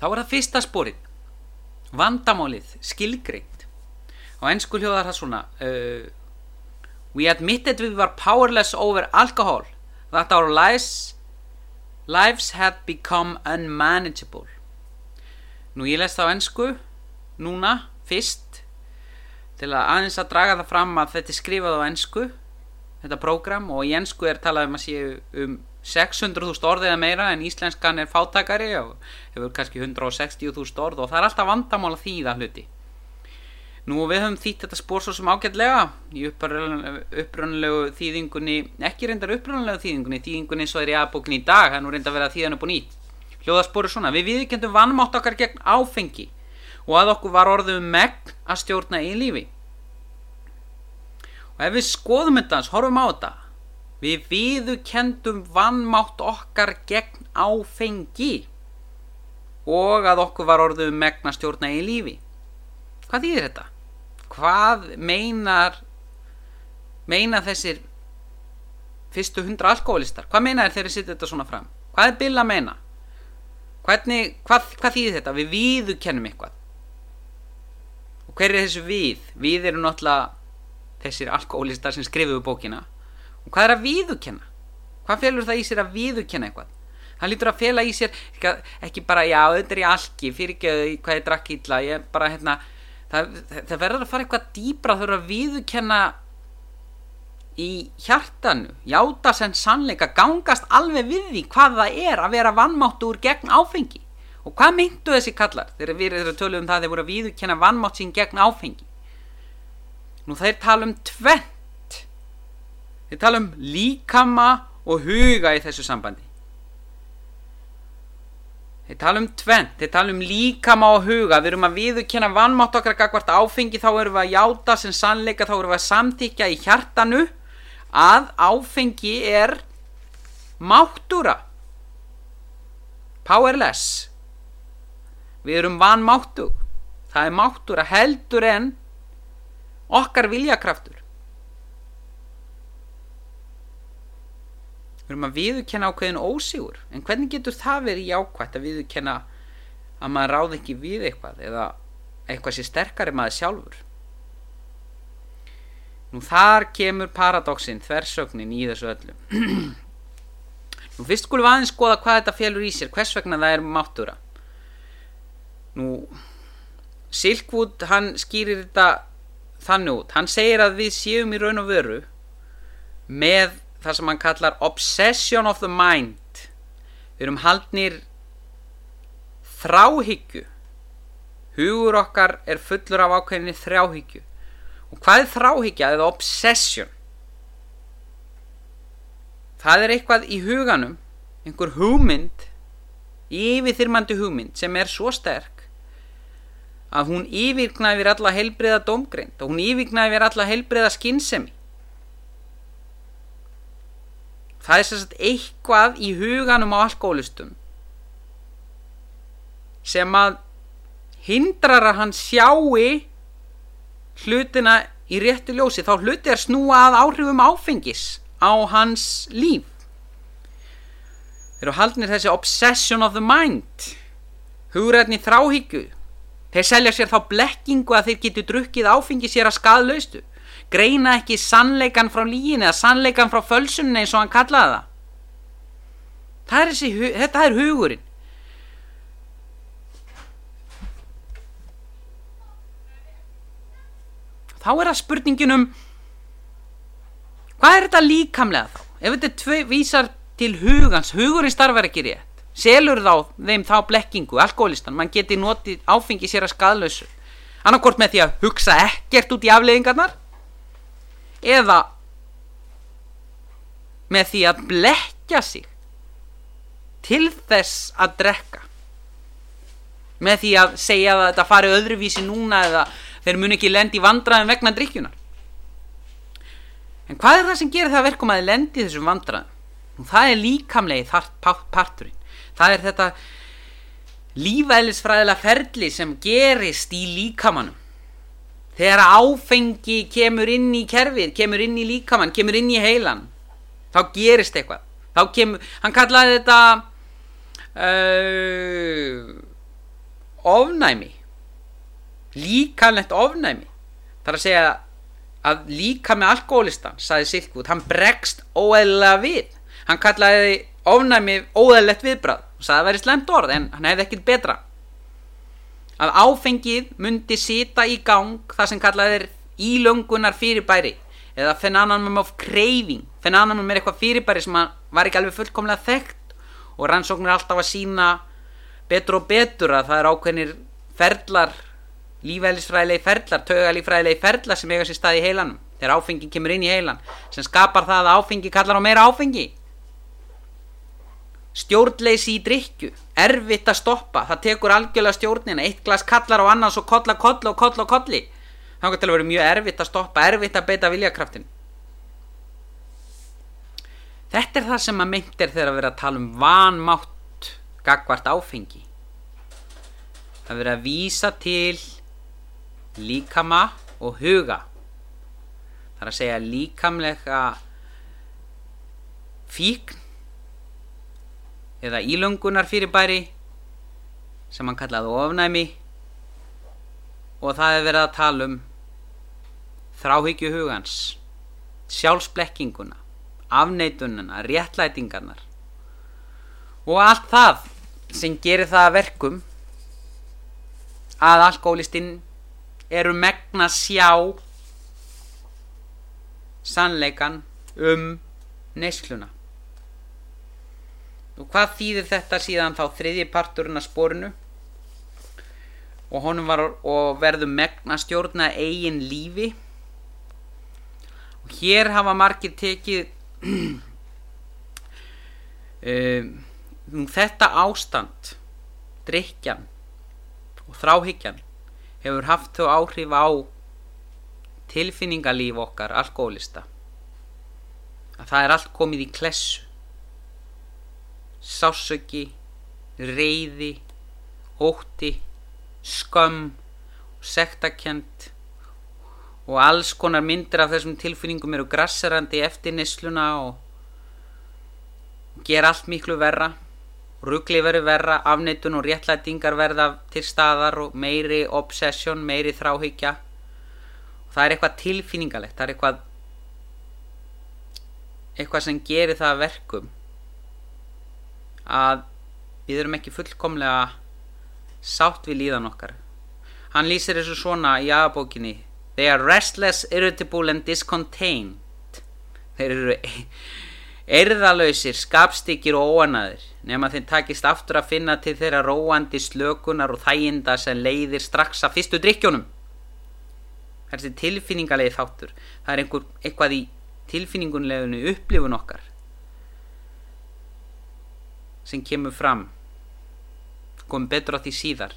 þá er það fyrsta spórið vandamálið skilgreint. Á ennsku hljóðar það svona uh, we admitted we were powerless over alcohol that our lives lives had become unmanageable. Nú ég les það á ennsku núna fyrst til að aðeins að draga það fram að þetta er skrifað á ennsku þetta prógram og í ennsku er talað um að séu um 600.000 orð eða meira en íslenskan er fátakari og hefur kannski 160.000 orð og það er alltaf vandamál að þýða hluti. Nú við höfum þýtt þetta spór svo sem ágætlega í upprönnlegu þýðingunni, ekki reyndar upprönnlegu þýðingunni, þýðingunni svo er í aðbókn í dag, það er nú reyndar að vera þýðan upp og nýtt. Hljóðaspór er svona, við viðkendum vannmátt okkar gegn áfengi og að okkur var orðum megn að stjórna í lífi. Og ef við skoðum þetta, horfum á þetta, Við viðukendum vannmátt okkar gegn áfengi og að okkur var orðum megna stjórna í lífi. Hvað þýðir þetta? Hvað meinar, meinar þessir fyrstu hundra alkoholistar? Hvað meinar þeir þegar þeir setja þetta svona fram? Hvað er Bill að meina? Hvernig, hvað, hvað þýðir þetta? Við viðukennum eitthvað. Og hver er þessu við? Við eru náttúrulega þessir alkoholistar sem skrifuðu bókina og hvað er að viðukenna hvað felur það í sér að viðukenna eitthvað? Það lítur að fela í sér ekki bara já, þetta er í algi fyrir ekki hvað ég drakk ítla ég bara hérna það, það verður að fara eitthvað dýbra þurfa að viðukenna í hjartanu játa sem sannleika gangast alveg við því hvað það er að vera vannmáttu úr gegn áfengi. Og hvað myndu þessi kallar? Þegar við erum töluð um það þeir voru að viðukenna vannmátt sín gegn áfengi. Nú þeir tala um tvenn Þeir tala um líkama og huga í þessu sambandi. Þeir tala um tvent, þeir tala um líkama og huga. Við erum að viðurkenna vannmátt okkar gagvart áfengi, þá erum við að játa sem sannleika, þá erum við að samtíkja í hjartanu að áfengi er máttúra. Powerless. Við erum vannmáttu. Það er máttúra heldur en okkar viljakraftur. Við erum að viðurkenna ákveðin ósígur en hvernig getur það verið jákvægt að viðurkenna að maður ráð ekki við eitthvað eða eitthvað sé sterkari maður sjálfur? Nú þar kemur paradoxin þversögnin í þessu öllu. Nú fyrst skulum aðeins skoða hvað þetta félur í sér hvers vegna það er máttúra nú Silkwood hann skýrir þetta þannig út. Hann segir að við séum í raun og veru með það sem hann kallar obsession of the mind. Við erum haldnir þráhyggju. Hugur okkar er fullur af ákveðinni þráhyggju. Og hvað er þráhyggja eða obsession? Það er eitthvað í huganum einhver hugmynd yfirþyrmandi hugmynd sem er svo sterk að hún yfirgnaði við alla heilbriða domgreind og hún yfirgnaði við alla heilbriða skinnsemi það er sérstaklega eitthvað í huganum á alkoholistum sem að hindrar að hann sjáu hlutina í réttu ljósi. Þá hluti er snúa að áhrifum áfengis á hans líf. Þeir eru haldnir þessi obsession of the mind hugræðni þráhyggju. Þeir selja sér þá blekkingu að þeir getur drukkið áfengi sér að skadlaustu greina ekki sannleikan frá líin eða sannleikan frá fölsunni eins og hann kallaði það, er þessi, þetta er hugurinn. Þá er það spurningin um hvað er þetta líkamlega þá? Ef þetta tvei, vísar til hugans hugurinn starfar ekki rétt. Selur þá þeim þá blekkingu, alkoholistan mann geti notið áfengi sér að skadlausu annarkort með því að hugsa ekkert út í afleðingarnar eða með því að blekja sig til þess að drekka. Með því að segja að þetta fari öðruvísi núna eða þeir mun ekki lendi vandraðum vegna drikkjunar en hvað er það sem gerir það verkum að þið lendi þessum vandraðum og það er líkamlegi þart parturinn. Það er þetta lífæðlisfræðilega ferli sem gerist í líkamannum þegar áfengi kemur inn í kerfið, kemur inn í líkamann, kemur inn í heilan, þá gerist eitthvað. Þá kemur, hann kallaði þetta uh, ofnæmi. Líkamlegt ofnæmi. Það er að segja að líka með alkoholistan saði Silkwood, hann bregst óeðlega við. Hann kallaði ofnæmi óeðlegt viðbrað og sagði að það væri slemt orð en hann hefði ekkit betra að áfengið myndi sita í gang það sem kallaði er ílöngunar fyrirbæri eða phenomenon of craving. Phenomenon er eitthvað fyrirbæri sem var ekki alveg fullkomlega þekkt og rannsóknir alltaf að sína betur og betur að það er ákveðnir ferlar lífælisfræðilegi ferlar, taugalífræðilegi ferlar sem eiga sér stað í heilanum. Þegar áfengi kemur inn í heilan sem skapar það að áfengi kallar á meira áfengi stjórnleysi í drikju erfitt að stoppa, það tekur algjörlega stjórnina, eitt glas kallar á annars og kolla kolla og kolla og kolli. Þá kan til að vera mjög erfitt að stoppa, erfitt að beita viljakraftin þetta er það sem að mynd er þegar að vera að tala um vanmátt gagvart áfengi. Það vera að vísa til líkama og huga. Það er að segja líkamlega fíkn eða ílöngunar fyrirbæri sem hann kallaði ofnæmi. Og það er verið að tala um þráhyggju hugans sjálfsblekkinguna afneitununa, réttlætingarnar. Og allt það sem gerir það verkum að alkoholistinn eru megna sjá sannleikan um neysluna og hvað þýðir þetta síðan þá þriðji parturinn að spórinu og honum var og verður megna stjórna eigin lífi? Og hér hafa margir tekið um, þetta ástand drikjan og þráhyggjan hefur haft þau áhrif á tilfinningalíf okkar alkoholista. Að það er allt komið í klessu sásöki reyði ótti skömm sektakent og alls konar myndir af þessum tilfinningum eru grasserandi eftir nisluna og ger allt miklu verra. Ruggli verið verra, afneitun og réttlætingar verða til staðar og meiri obsession, meiri þráhyggja. Og það er eitthvað tilfinningalegt það er eitthvað eitthvað sem gerir það verkum að við erum ekki fullkomlega sátt við líðan okkar. Hann lýsir þessu svona í aðabókinni they are restless, irritable and discontained. Þeir eru erðalöysir, skapstíkir og óanaðir nema þeim takist aftur að finna til þeirra róandi slökunar og þæginda sem leiðir strax að fyrstu drikkjónum þessi tilfinningalegi þáttur það er einhver, eitthvað í tilfinningunleginu upplifun okkar sem kemur fram komum betur á því síðar.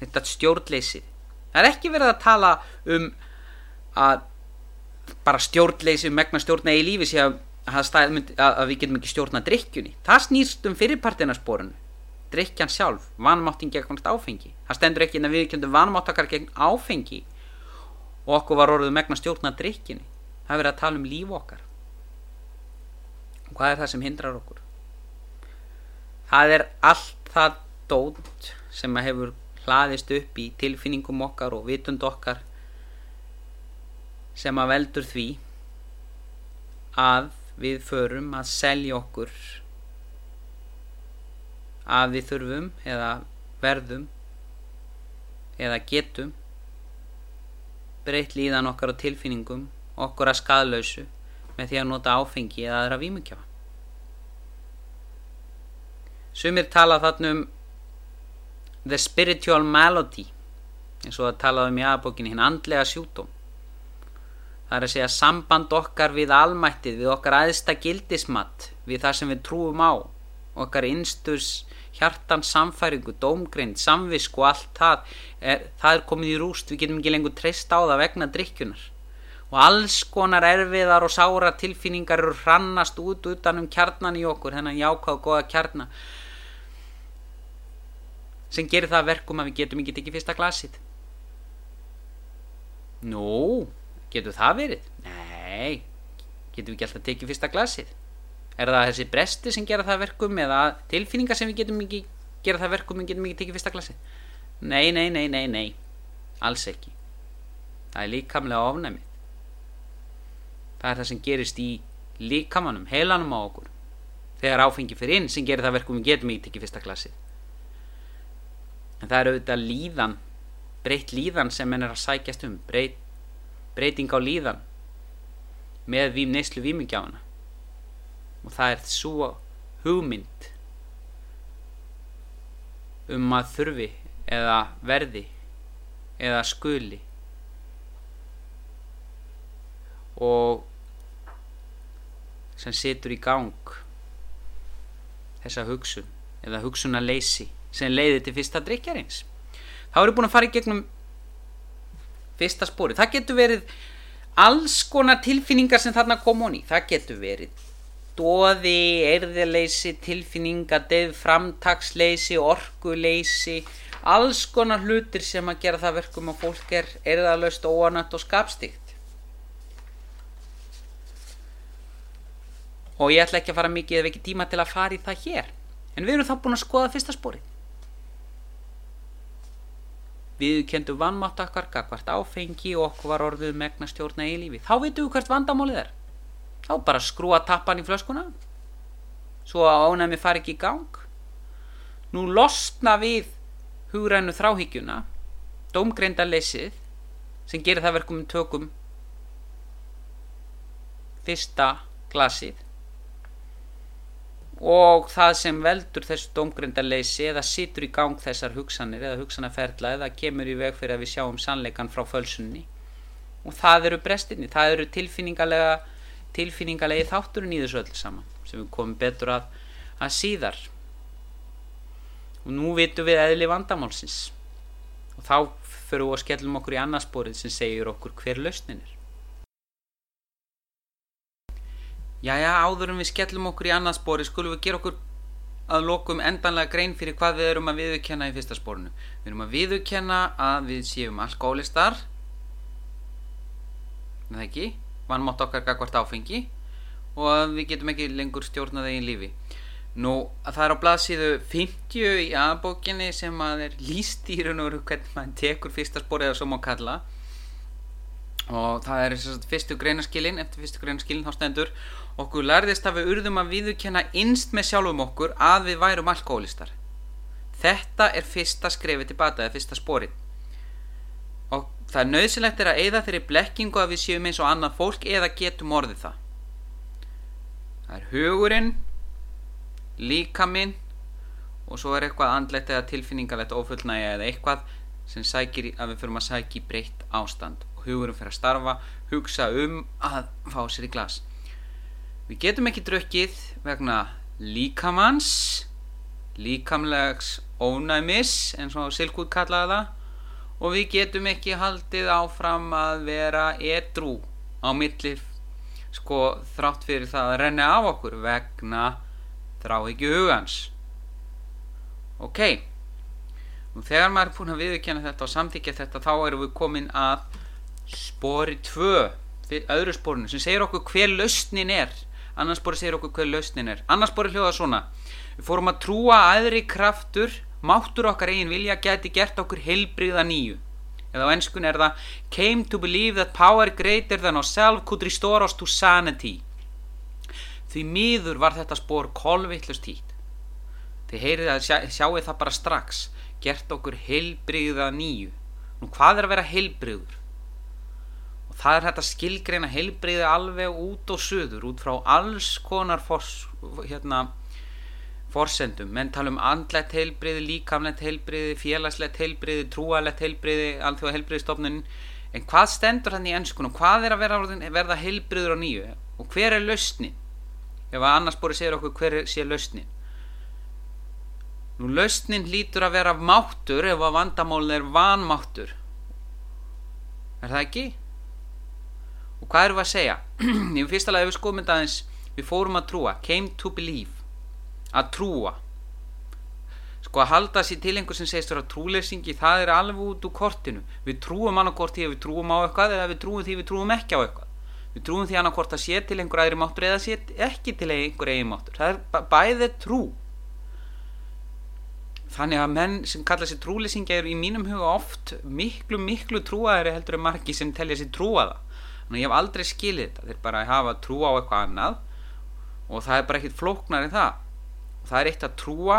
Þetta stjórnleysið það er ekki verið að tala um að bara stjórnleysið megna stjórna í lífi að að, að, við getum ekki stjórna drikkjunni það snýst um fyrirpartinarsporinu drikkjan sjálf, vanmáttin gegn áfengi. Það stendur ekki en að við kjöndum vanmáttakar gegn áfengi. Og okkur var orðið megna stjórna drikkjunni það er verið að tala um líf okkar. Og hvað er það sem hindrar okkur það er allt það dót sem hefur hlaðist upp í tilfinningum okkar og vitund okkar sem að veldur því að við förum að selja okkur að við þurfum eða verðum eða getum breytt líðan okkar á tilfinningum okkur að skadlausu með því að nota áfengi eða aðra vímukjáfa Sumir tala þarna um the spiritual malady eins og að tala um í aðbókinni hinn andlega sjútóm það er að segja samband okkar við almættið, við okkar aðsta gildismat, við það sem við trúum á, okkar innsturs hjartans samfæringu, dómgrind, samvisk og allt það, er, það er komið í rúst, við getum ekki lengur treyst á það vegna drikkjunar. Og alls konar erfiðar og sára tilfinningar eru hrannast út utanum kjarnan í okkur, þennan jákvæð og goða kjarna, sem gerir það verkum að við getum ekki tekið fyrsta glasið. Nú... Getur það verið? Nei, getum við ekki alltaf tekið fyrsta glasið? Er það þessi bresti sem gera það verkum eða tilfinningar sem við getum ekki gera það verkum en getum ekki tekið fyrsta glasið? Nei, nei, nei, nei, nei. Alls ekki. Það er líkamlega ofnæmið. Það er það sem gerist í líkamannum, heilanum á okkur. Þegar áfengi fyrir inn sem gerir það verkum við getum ekki fyrsta klassið. En það er auðvitað líðan, breytt líðan sem henn er að sækjast um, breyt, breyting á líðan með vím neyslu vímingjána. Og það er svo hugmynd um að þurfi eða verði eða skuli og sem setur í gang þessa hugsun eða hugsunarleysi sem leiði til fyrsta drikjarins þá eru búin að fara í gegnum fyrsta spóri það getur verið alls konar tilfinningar sem þarna kom honi það getur verið dóði, erðileysi, tilfinningadeið, framtaksleysi, orkuleysi, alls konar hlutir sem að gera það verkum að fólk er erðalöst, óanött og skapstíkt. Og ég ætla ekki að fara mikið eða ekki tíma til að fara í það hér. En við erum þá búin að skoða fyrsta spóri. Við kendum vannmátt okkar, gagvart áfengi og okkur var orðuð megna stjórna í lífi. Þá veitum við hvert vandamálið er. Þá bara skrúa tappan í flöskuna. Svo að ánæmi fari ekki í gang. Nú losna við hugrænu þráhyggjuna dómgreinda leysið sem gerir það verkum tökum fyrsta glasið og það sem veldur þessu dómgreinda leysi eða situr í gang þessar hugsanir eða hugsanaferðla eða kemur í veg fyrir að við sjáum sannleikan frá fölsunni og það eru brestinni, það eru tilfinningalega tilfinningalegi þátturinn í þessu öll saman sem við komum betur að, að síðar. Og nú vitum við eðli vandamálsins. Og þá fyrir við að skellum okkur í annarsporið sem segir okkur hver lausnin er Jæja, áður en við skellum okkur í annarsporið skulum við gera okkur að lokum endanlega grein fyrir hvað við erum að viðukenna í fyrsta spórinu við erum að viðukenna að við séum alkoholistar en það ekki? Vannmátt okkar gagvart áfengi. Og að við getum ekki lengur stjórnað eigin lífi. Nú að það er á blaðsíðu 50 í aðbókinni sem að er líst í raun og veru hvernig maður tekur fyrsta spórið eða svo má kalla og það er þess að fyrstu greinaskilin eftir fyrstu greinaskilin þá stendur okkur lærðist að við urðum að viðurkenna innst með sjálfum okkur að við værum alkoholistar þetta er fyrsta skrefið tilbata eða fyrsta spórið og það er nöðsilegt er að eigða þeirri blekkingu að við séum eins og annað fólk eða getum orðið það. Það er hugurinn líkaminn og svo er eitthvað andlegt eða tilfinningalegt ofullnægi eða eitthvað sem sækir að við fyrir að sækja í breytt ástand og hugurinn fyrir að starfa hugsa um að fá sér í glas. Við getum ekki drukkið vegna líkamanns líkamlegs ónæmis eins og Silkúð kallaði það og við getum ekki haldið áfram að vera edru á milli sko þrátt fyrir það að renna af okkur vegna þrá ekki hugans. Ok og þegar maður er búin að viðkjöna þetta og samtíkja þetta þá erum við komin að spori 2 öðru sporinu sem segir okkur hver lausnin er. Annars spori segir okkur hver lausnin er. Annars spori hljóða svona. Við fórum að trúa aðri kraftur máttur okkar eigin vilja geti gert okkur heilbriða nýju. Eða á enskun er það came to believe that power greater than ourselves could restore us to sanity. Því miður var þetta spór kolvittlust hýtt þið heyrið að sjá, sjáu það bara strax. Gert okkur heilbriða nýju. Nú hvað er að vera heilbriður og það er þetta skilgreina heilbriði alveg út og suður út frá alls konar fors, hérna forsendum, menn tala um andlegt heilbriði, líkamlegt heilbriði, félagslegt heilbriði, trúalegt heilbriði, alþjóða heilbriðistofnun, en hvað stendur hann í ennskunum, hvað er að verða, verða heilbriður á nýju og hver er lausnin? Ef að annars búið segir okkur hver sé lausnin? Nú lausnin lítur að vera máttur ef að vandamálun er vanmáttur. Er það ekki? Og hvað eru við að segja? Í fyrsta lagi við skoðum þetta aðeins, við fórum að trúa, came to believe að trúa. Sko að halda sér til einhver sem segist að trúleysingi það er alveg út úr kortinu. Við trúum annarkort því að við trúum á eitthvað eða við trúum því við trúum ekki á eitthvað. Við trúum því annarkort að sé til einhver aðri máttur eða sé ekki til einhver eigi máttur. Það er bæðið trú. Þannig að menn sem kalla sér trúlýsinga eru í mínum huga oft miklu miklu trúaðari heldur en margi sem telja sér trúaða þannig ég hef aldrei skilið þetta. Þeir bara hafa trú á eitthvað annað og það er bara ekkit flóknar en það. Og það er eitt að trúa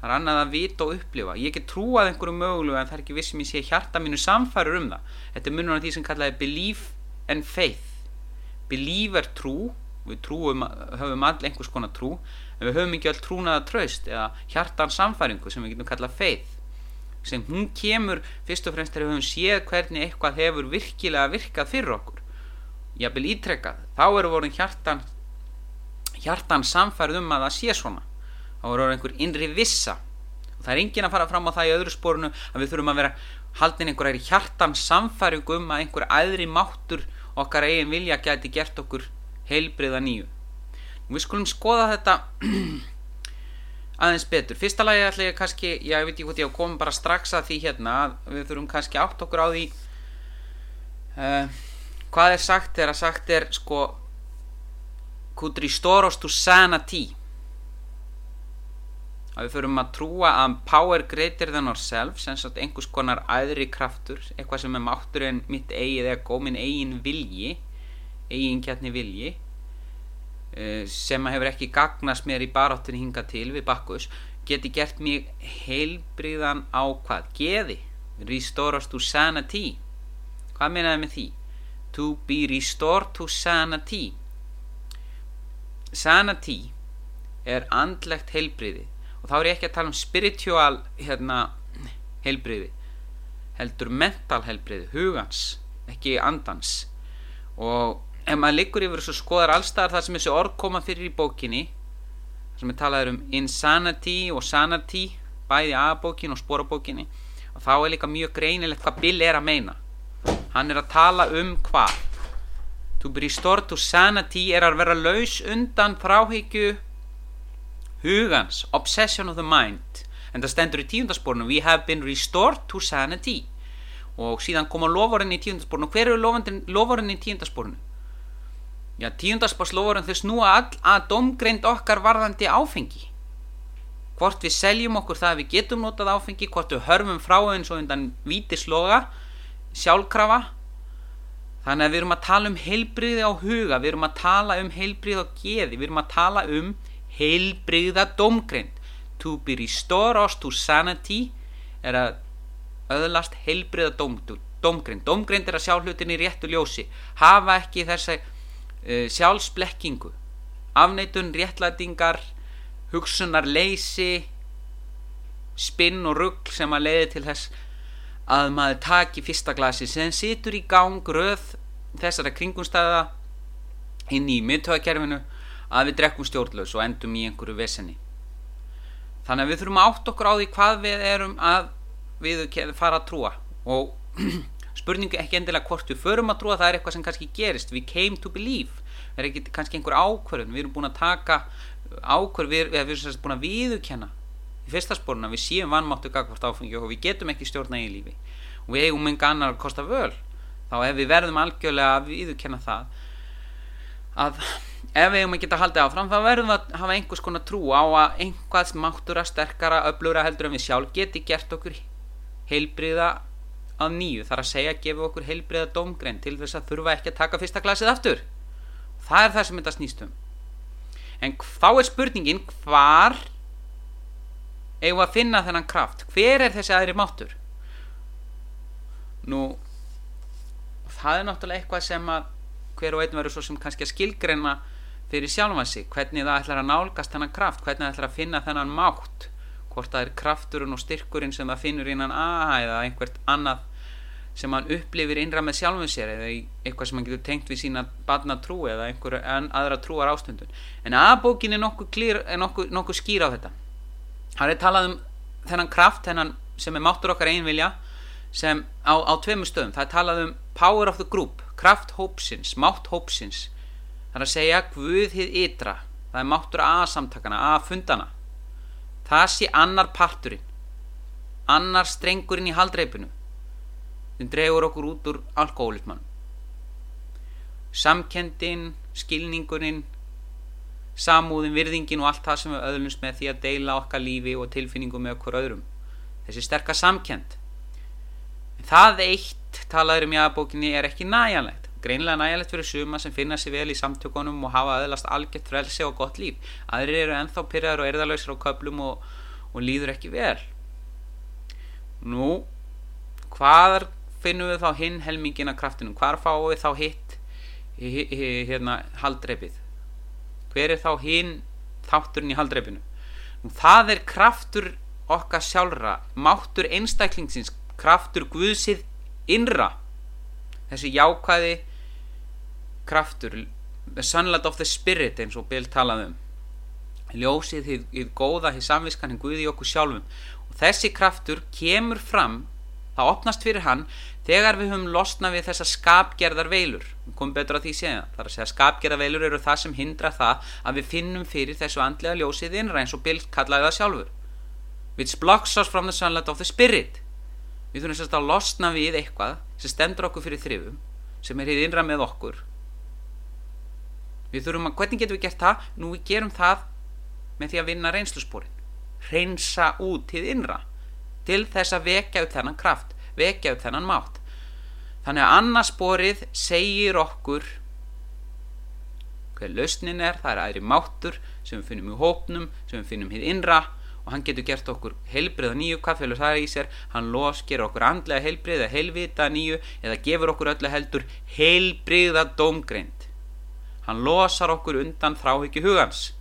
það er annað að vita og upplifa. Ég get trúað einhverju mögulegu en það er ekki vissum ég sé hjarta mínu samfærur um það. Þetta er munur af því sem kallaði belief and faith. Belief er trú. Við trúum, höfum all einhvers konar trú en við höfum ekki all trúnaða traust eða hjartan samfæringu sem við getum kallað faith sem hún kemur fyrst og fremst þegar við höfum séð hvernig eitthvað hefur virkilega virkað fyrir okkur ég vil ítrekka þá eru voruð hjartan hjartan samfærið um að það sé svona. Þá eru voruð einhver innri vissa. Og það er engin að fara fram á það í öðru spórunu að við þurfum að vera haldin einhverjir hjartan samfæring um að einhver aðri máttur okkar eigin vilja gæti gert okkur heilbriða nýju. Við skulum skoða þetta aðeins betur. Fyrsta lagi ætla ég kannski ég veit ekki hvort ég kom bara strax að því hérna við þurfum kannski átt okkur á því uh, hvað er sagt þegar sagt er sko us to sanity að við förum að trúa að power greater than ourselves sem sagt einhvers konar æðri kraftur eitthvað sem er máttur en mitt eigið eða góð minn eigin vilji eigin kjarni vilji uh, sem hefur ekki gagnast mér í baráttunni hinga til við bakkus geti gert mig heilbriðan á hvað? Geði to sanity hvað meinaði með því? To be restored to sanity sanity er andlegt heilbriði og þá er ég ekki að tala um spiritual hérna, heilbriði heldur mental heilbriði hugans, ekki andans. Og ef maður liggur yfir og skoðar allstaðar það sem þessi orð koma fyrir í bókinni sem er talað um insanity og sanity bæði aðbókin og sporabókinni og þá er líka mjög greinilegt hvað Bill er að meina hann er að tala um hvað? To be restored to sanity er að vera laus undan fráhyggju hugans obsession of the mind. En það stendur í tíundasporinu we have been restored to sanity. Og síðan koma lovorinn í tíundasporinu hver eru lovorinn í tíundasporinu já tíundasporslofurinn þau snúa all að domgreind okkar varðandi áfengi. Hvort við seljum okkur það að við getum notað áfengi hvort við hörfum frá eins og undan vítisloga sjálfkrafa. Þannig að við erum að tala um heilbriði á huga við erum að tala um heilbriði á geði við erum að tala um heilbriða domgrind to be restored us to sanity er að öðlast heilbriða dom, domgrind domgrind er að sjá hlutin í réttu ljósi. Hafa ekki þessa uh, sjálfsblekkingu. Afneitun, réttlætingar hugsunar leysi spinn og ruggl sem að leiði til þess að maður taki fyrsta glasi sem situr í gang röð þessara kringumstæða inn í miðtöðakerfinu að við drekkum stjórnlaus og endum í einhverju vesenni þannig að við þurfum að átt okkur á því hvað við erum að við fara að trúa. Og spurningu ekki endilega hvort við förum að trúa það er eitthvað sem kannski gerist. We came to believe. Það er ekki kannski einhver ákvörðun? Við erum búin að taka ákvörð við, við erum búin að viðukenna fyrsta spórun að við séum vannmáttu gagvart áfengi og við getum ekki stjórna í lífi. Og við eigum enga annar að kosta völ. Þá ef við verðum algjörlega að viðurkenna það að ef við eigum að geta haldið áfram þá verðum við að hafa einhvers konar trú á að einhvað máttura, sterkara, öflura heldur en við sjálf geti gert okkur heilbriða að nýju. Þar að segja að gefa okkur heilbriða domgrein til þess að þurfa ekki að taka fyrsta glasið aftur. Það er það sem þetta snýstum en þá er spurningin hvar eigum að finna þennan kraft. Hver er þessi aðri máttur? Nú það er náttúrulega eitthvað sem að hver og einn verður svo sem kannski að skilgreina fyrir sjálfansi, hvernig það ætlar að nálgast þennan kraft, hvernig það ætlar að finna þennan mátt. Hvort það er krafturinn og styrkurinn sem það finnur innan A eða einhvert annað sem hann upplifir innra með sjálfum sér eða eitthvað sem hann getur tengt við sína badna trú eða einhver aðra trúar ástundun en A-bókin er nokkuð, nokkuð, nokkuð skýr á þetta hann er talað um þennan kraft þennan sem er máttur okkar einvilja sem á, á tveimu stöðum. Það er talað um power of the group kraft hópsins, mátt hópsins. Það er að segja Guð hið ytra það er máttur að samtakana að fundana það sé annar parturinn annar strengurinn í haldreipinu sem dregur okkur út úr alkoholismann samkendin skilningurinn samúðin, virðingin og allt það sem við öðlumst með því að deila okkar lífi og tilfinningum með okkur öðrum. Þessi sterka samkend en það eitt talaður um jábókinni er ekki næjanlegt greinlega næjanlegt fyrir suma sem finna sér vel í samtökunum og hafa aðlast algjört frelsi og gott líf. Aðrir eru enþá pyrraður og erðalöysir á köplum og, og líður ekki vel. Nú hvaðar finnum við þá hinn helmingin af kraftinu hvar fáum við þá hitt hérna haldreipið hver er þá hinn þátturinn í haldreipinu? Það er kraftur okkar sjálfra máttur einstaklingsins kraftur guðsið innra. Þessi jákvæði kraftur the sunlight of the spirit eins og Bill talaði um. Ljósið því, því góða því samviskan hinn Guði okkur sjálfum. Og þessi kraftur kemur fram það opnast fyrir hann þegar við höfum losnað við þessa skapgerðar veilur við komum betur að því séða þar að segja skapgerðar veilur eru það sem hindra það að við finnum fyrir þessu andlega ljósið innra eins og Bill kallaði það sjálfur. Which blocks us from the sunlight of the spirit. Við þurfum sérst að losna við eitthvað sem stendur okkur fyrir þrifum sem er hér innra með okkur. Við þurfum að, hvernig getum við gert það? Nú við gerum það með því að vinna reynslusporin. Reynsa út til innra til þess að vekja upp þennan kraft vekja upp þennan mátt. Þannig að annarsporið segir okkur hver lausnin er það er aðri máttur sem við finnum í hópnum sem við finnum hér innra og hann getur gert okkur heilbriða nýju hvað félur það í sér? Hann loskir okkur andlega heilbriða heilvita nýju eða gefur okkur öllu heldur heilbriða dómgreind. Hann losar okkur undan þráhyggju hugans.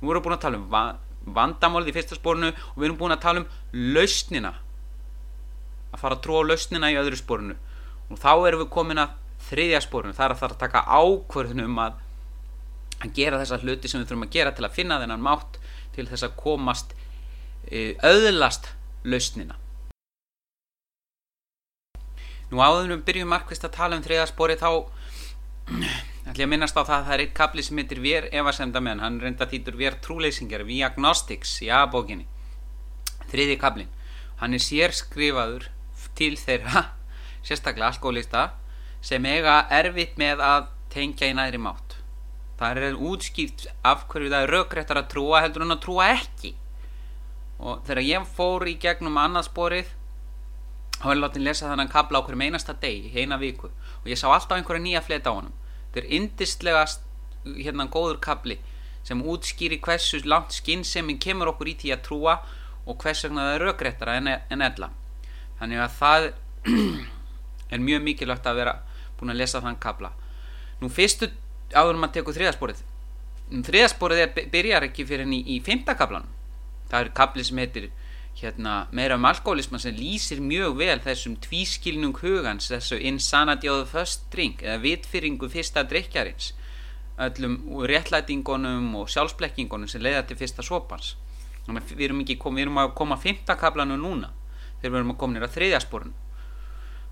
Við vorum búin að tala um vandamálið í fyrsta spórinu og við erum búin að tala um lausnina. að fara að trúa á lausnina í öðru spórinu og þá erum við komin að þriðja spórinu, það er að það er að taka ákvörðunum um að að gera þessa hluti sem við þurfum að gera til að finna þennan mátt til þess að komast auðlast lausnina. Nú áður við byrjum markvist að tala um þriðja spóri þá ætlum ég að minnast á það að það er eitt kapli sem heitir Vér evasemdamenn, hann reynda þýtur Vér trúleysingjar, Ví agnostics í aðbókinni þriði kaplin hann er sér skrifaður til þeirra sérstaklega alkoholista sem eiga erfitt með að tengja í næri mátt. Það er útskýrt af hverju það er raugrættar að trúa heldur hann að trúa ekki. Og þegar ég fór í gegnum annarsporið þá var ég látið að lesa þannig að kabla á hverjum einasta deg, eina viku. Og ég sá alltaf einhverja nýja fleta á honum. Þetta er indistlega hérna góður kabli sem útskýri hversu langt skinnsemi kemur okkur í því að trúa og hvers vegna það er raugrættara en, en ella þannig að það er mjög mikilvægt að vera búin að lesa þann kabla nú fyrstu áður maður tekur þriðasporið þriðasporið byrjar ekki fyrir henni í, fymta kablan það er kabli sem heitir hérna, meira um alkoholisma sem lýsir mjög vel þessum tvískilnung hugans þessu insanity of the first drink eða vitfyrringu fyrsta drikjarins öllum réttlætingunum og sjálfsblekkingunum sem leiða til fyrsta sopans. Við erum, kom, við erum að koma að fymta kaplanu núna þegar við erum að koma nýra þriðjasporun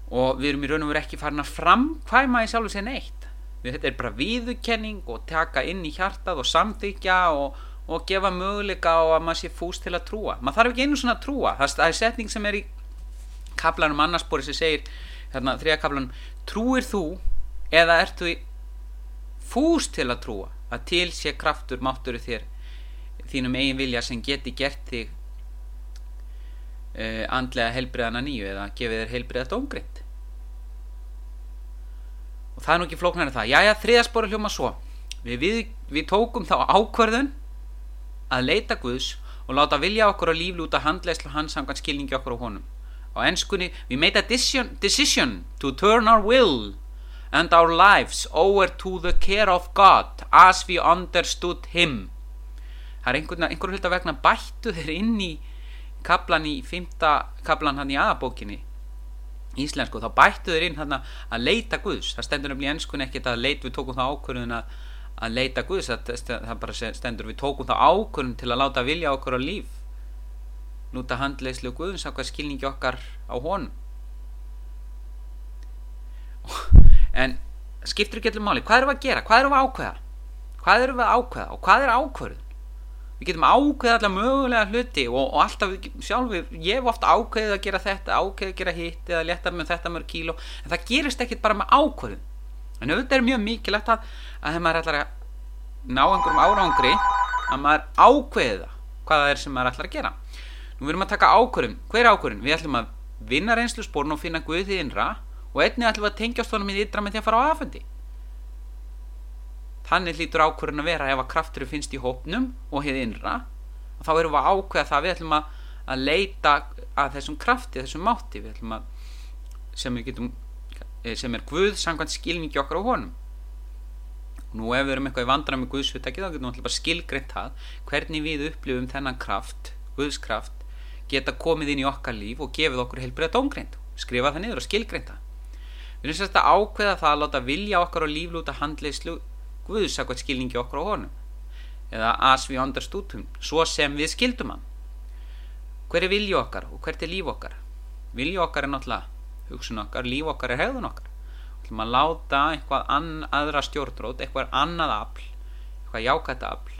og við erum í raun og veru ekki farin að framkvæma í sjálfu sér neitt. Við, þetta er bara viðukenning og taka inn í hjartað og samþykja og og gefa möguleika á að maður sé fúst til að trúa. Maður þarf ekki einu svona að trúa. Það er setning sem er í kaplanum annarspori sem segir hérna þrija kaplanum trúir þú eða ertu fúst til að trúa? Að til sé kraftur máttur þér þínum eigin vilja sem geti gert þig uh, andlega helbriðana nýju eða gefið þér helbriðast ógrind og það er nú ekki flóknar en það já já þriðaspori hljóma svo við, við, við tókum þá ákverðun að leita Guðs og láta vilja okkur að líflúta handleislu hans samkvæmt skilningi okkur á honum. Á ennskunni, we made a decision, decision to turn our will and our lives over to the care of God as we understood him. Það er einhvern, einhver hlut að vegna bættu þeir inn í kaplan í fymta kaplan hann í aðabókinni íslensku, þá bættu þeir inn hann að leita Guðs. Það stendur um í ennskunni ekkert að leit, við tókum það ákvörðun að að leita Guðs það, það bara stendur við tókum það ákvörðum til að láta vilja okkur á líf núta handleyslu Guðs á hvað skilningi okkar á honum. En skiptur ekki allir máli hvað erum við að gera, hvað erum við að ákveða? Hvað erum við að ákveða og hvað er ákvörðun við getum ákveða allar mögulega hluti og, og alltaf sjálf ég hef ofta ákveðið að gera þetta ákveðið að gera hitt eða leta með þetta mörg kíló en það gerist ekkit bara með ákveðun en auðvitað er mjög mikilvægt að að þegar maður ætlar að ná einhverjum árangri að maður ákveða hvað það er sem maður ætlar að gera. Nú við erum að taka ákvörðun. Hver er ákvörðun? við ætlum að vinna reynslu spórn og finna Guð því innra og einnig ætlum að tengjast honum í ytra með því að fara á afhendi þannig hlýtur ákvörðun að vera ef að krafturinn finnst í hópnum og hér innra og þá erum við að ákveða það. Við ætlum að, að leita að þessum krafti, þessum mátti. Við ætlum að sem, getum, eh, sem er Guð samkvæmt skilningi okkar á honum. Nú ef við erum eitthvað í vandra með Guðsvitaki þá getum við alltaf skilgreitt það hvernig við upplifum þennan kraft Guðskraft geta komið inn í okkar líf og gefið okkur heilbriða dómgreind. Skrifa það niður og skilgreinda við erum sérst að ákveða það að láta vilja okkar og líflúta handleyslu Guðsakvært skilningi okkar á honum. Eða as við understútum svo sem við skildum hann. Hver er vilja okkar og hvert er líf okkar? Vilja okkar er náttúrulega hugsun okkar, líf okkar er hegðun okkar. Við ætlum að láta eitthvað aðra stjórnrót, eitthvað annað afl eitthvað jákætt afl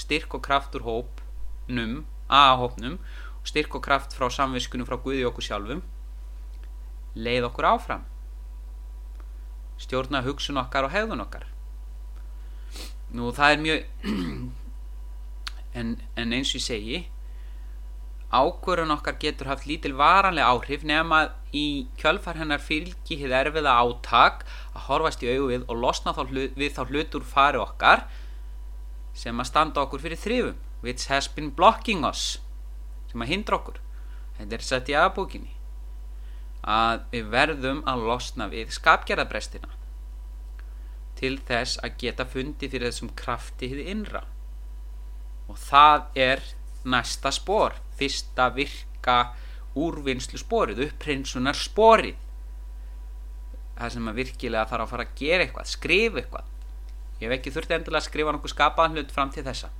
styrk og kraft úr hópnum aðhópnum og styrk og kraft frá samviskunum frá Guði okkur sjálfum. Leið okkur áfram. Stjórna hugsun okkar og hegðun okkar nú það er mjög en, en eins og ég segi ákvörðun okkar getur haft lítil varanlega áhrif nema í kjölfar hennar fylgi hið erfiða átak að horfast í auðu við og losna þá hlut, við þá hlutur fari okkar sem að standa okkur fyrir þrifum. Which has been blocking us sem að hindra okkur. Þetta er sett í aðbúkinni að við verðum að losna við skapgerðabrestina til þess að geta fundið fyrir þessum krafti hið innra. Og það er næsta spór fyrsta virka úrvinnslu spórið upprinsunar spórið það sem að virkilega þarf að fara að gera eitthvað skrifa eitthvað. Ég hef ekki þurft endilega að skrifa nokkuð skapaðan hlut fram til þessa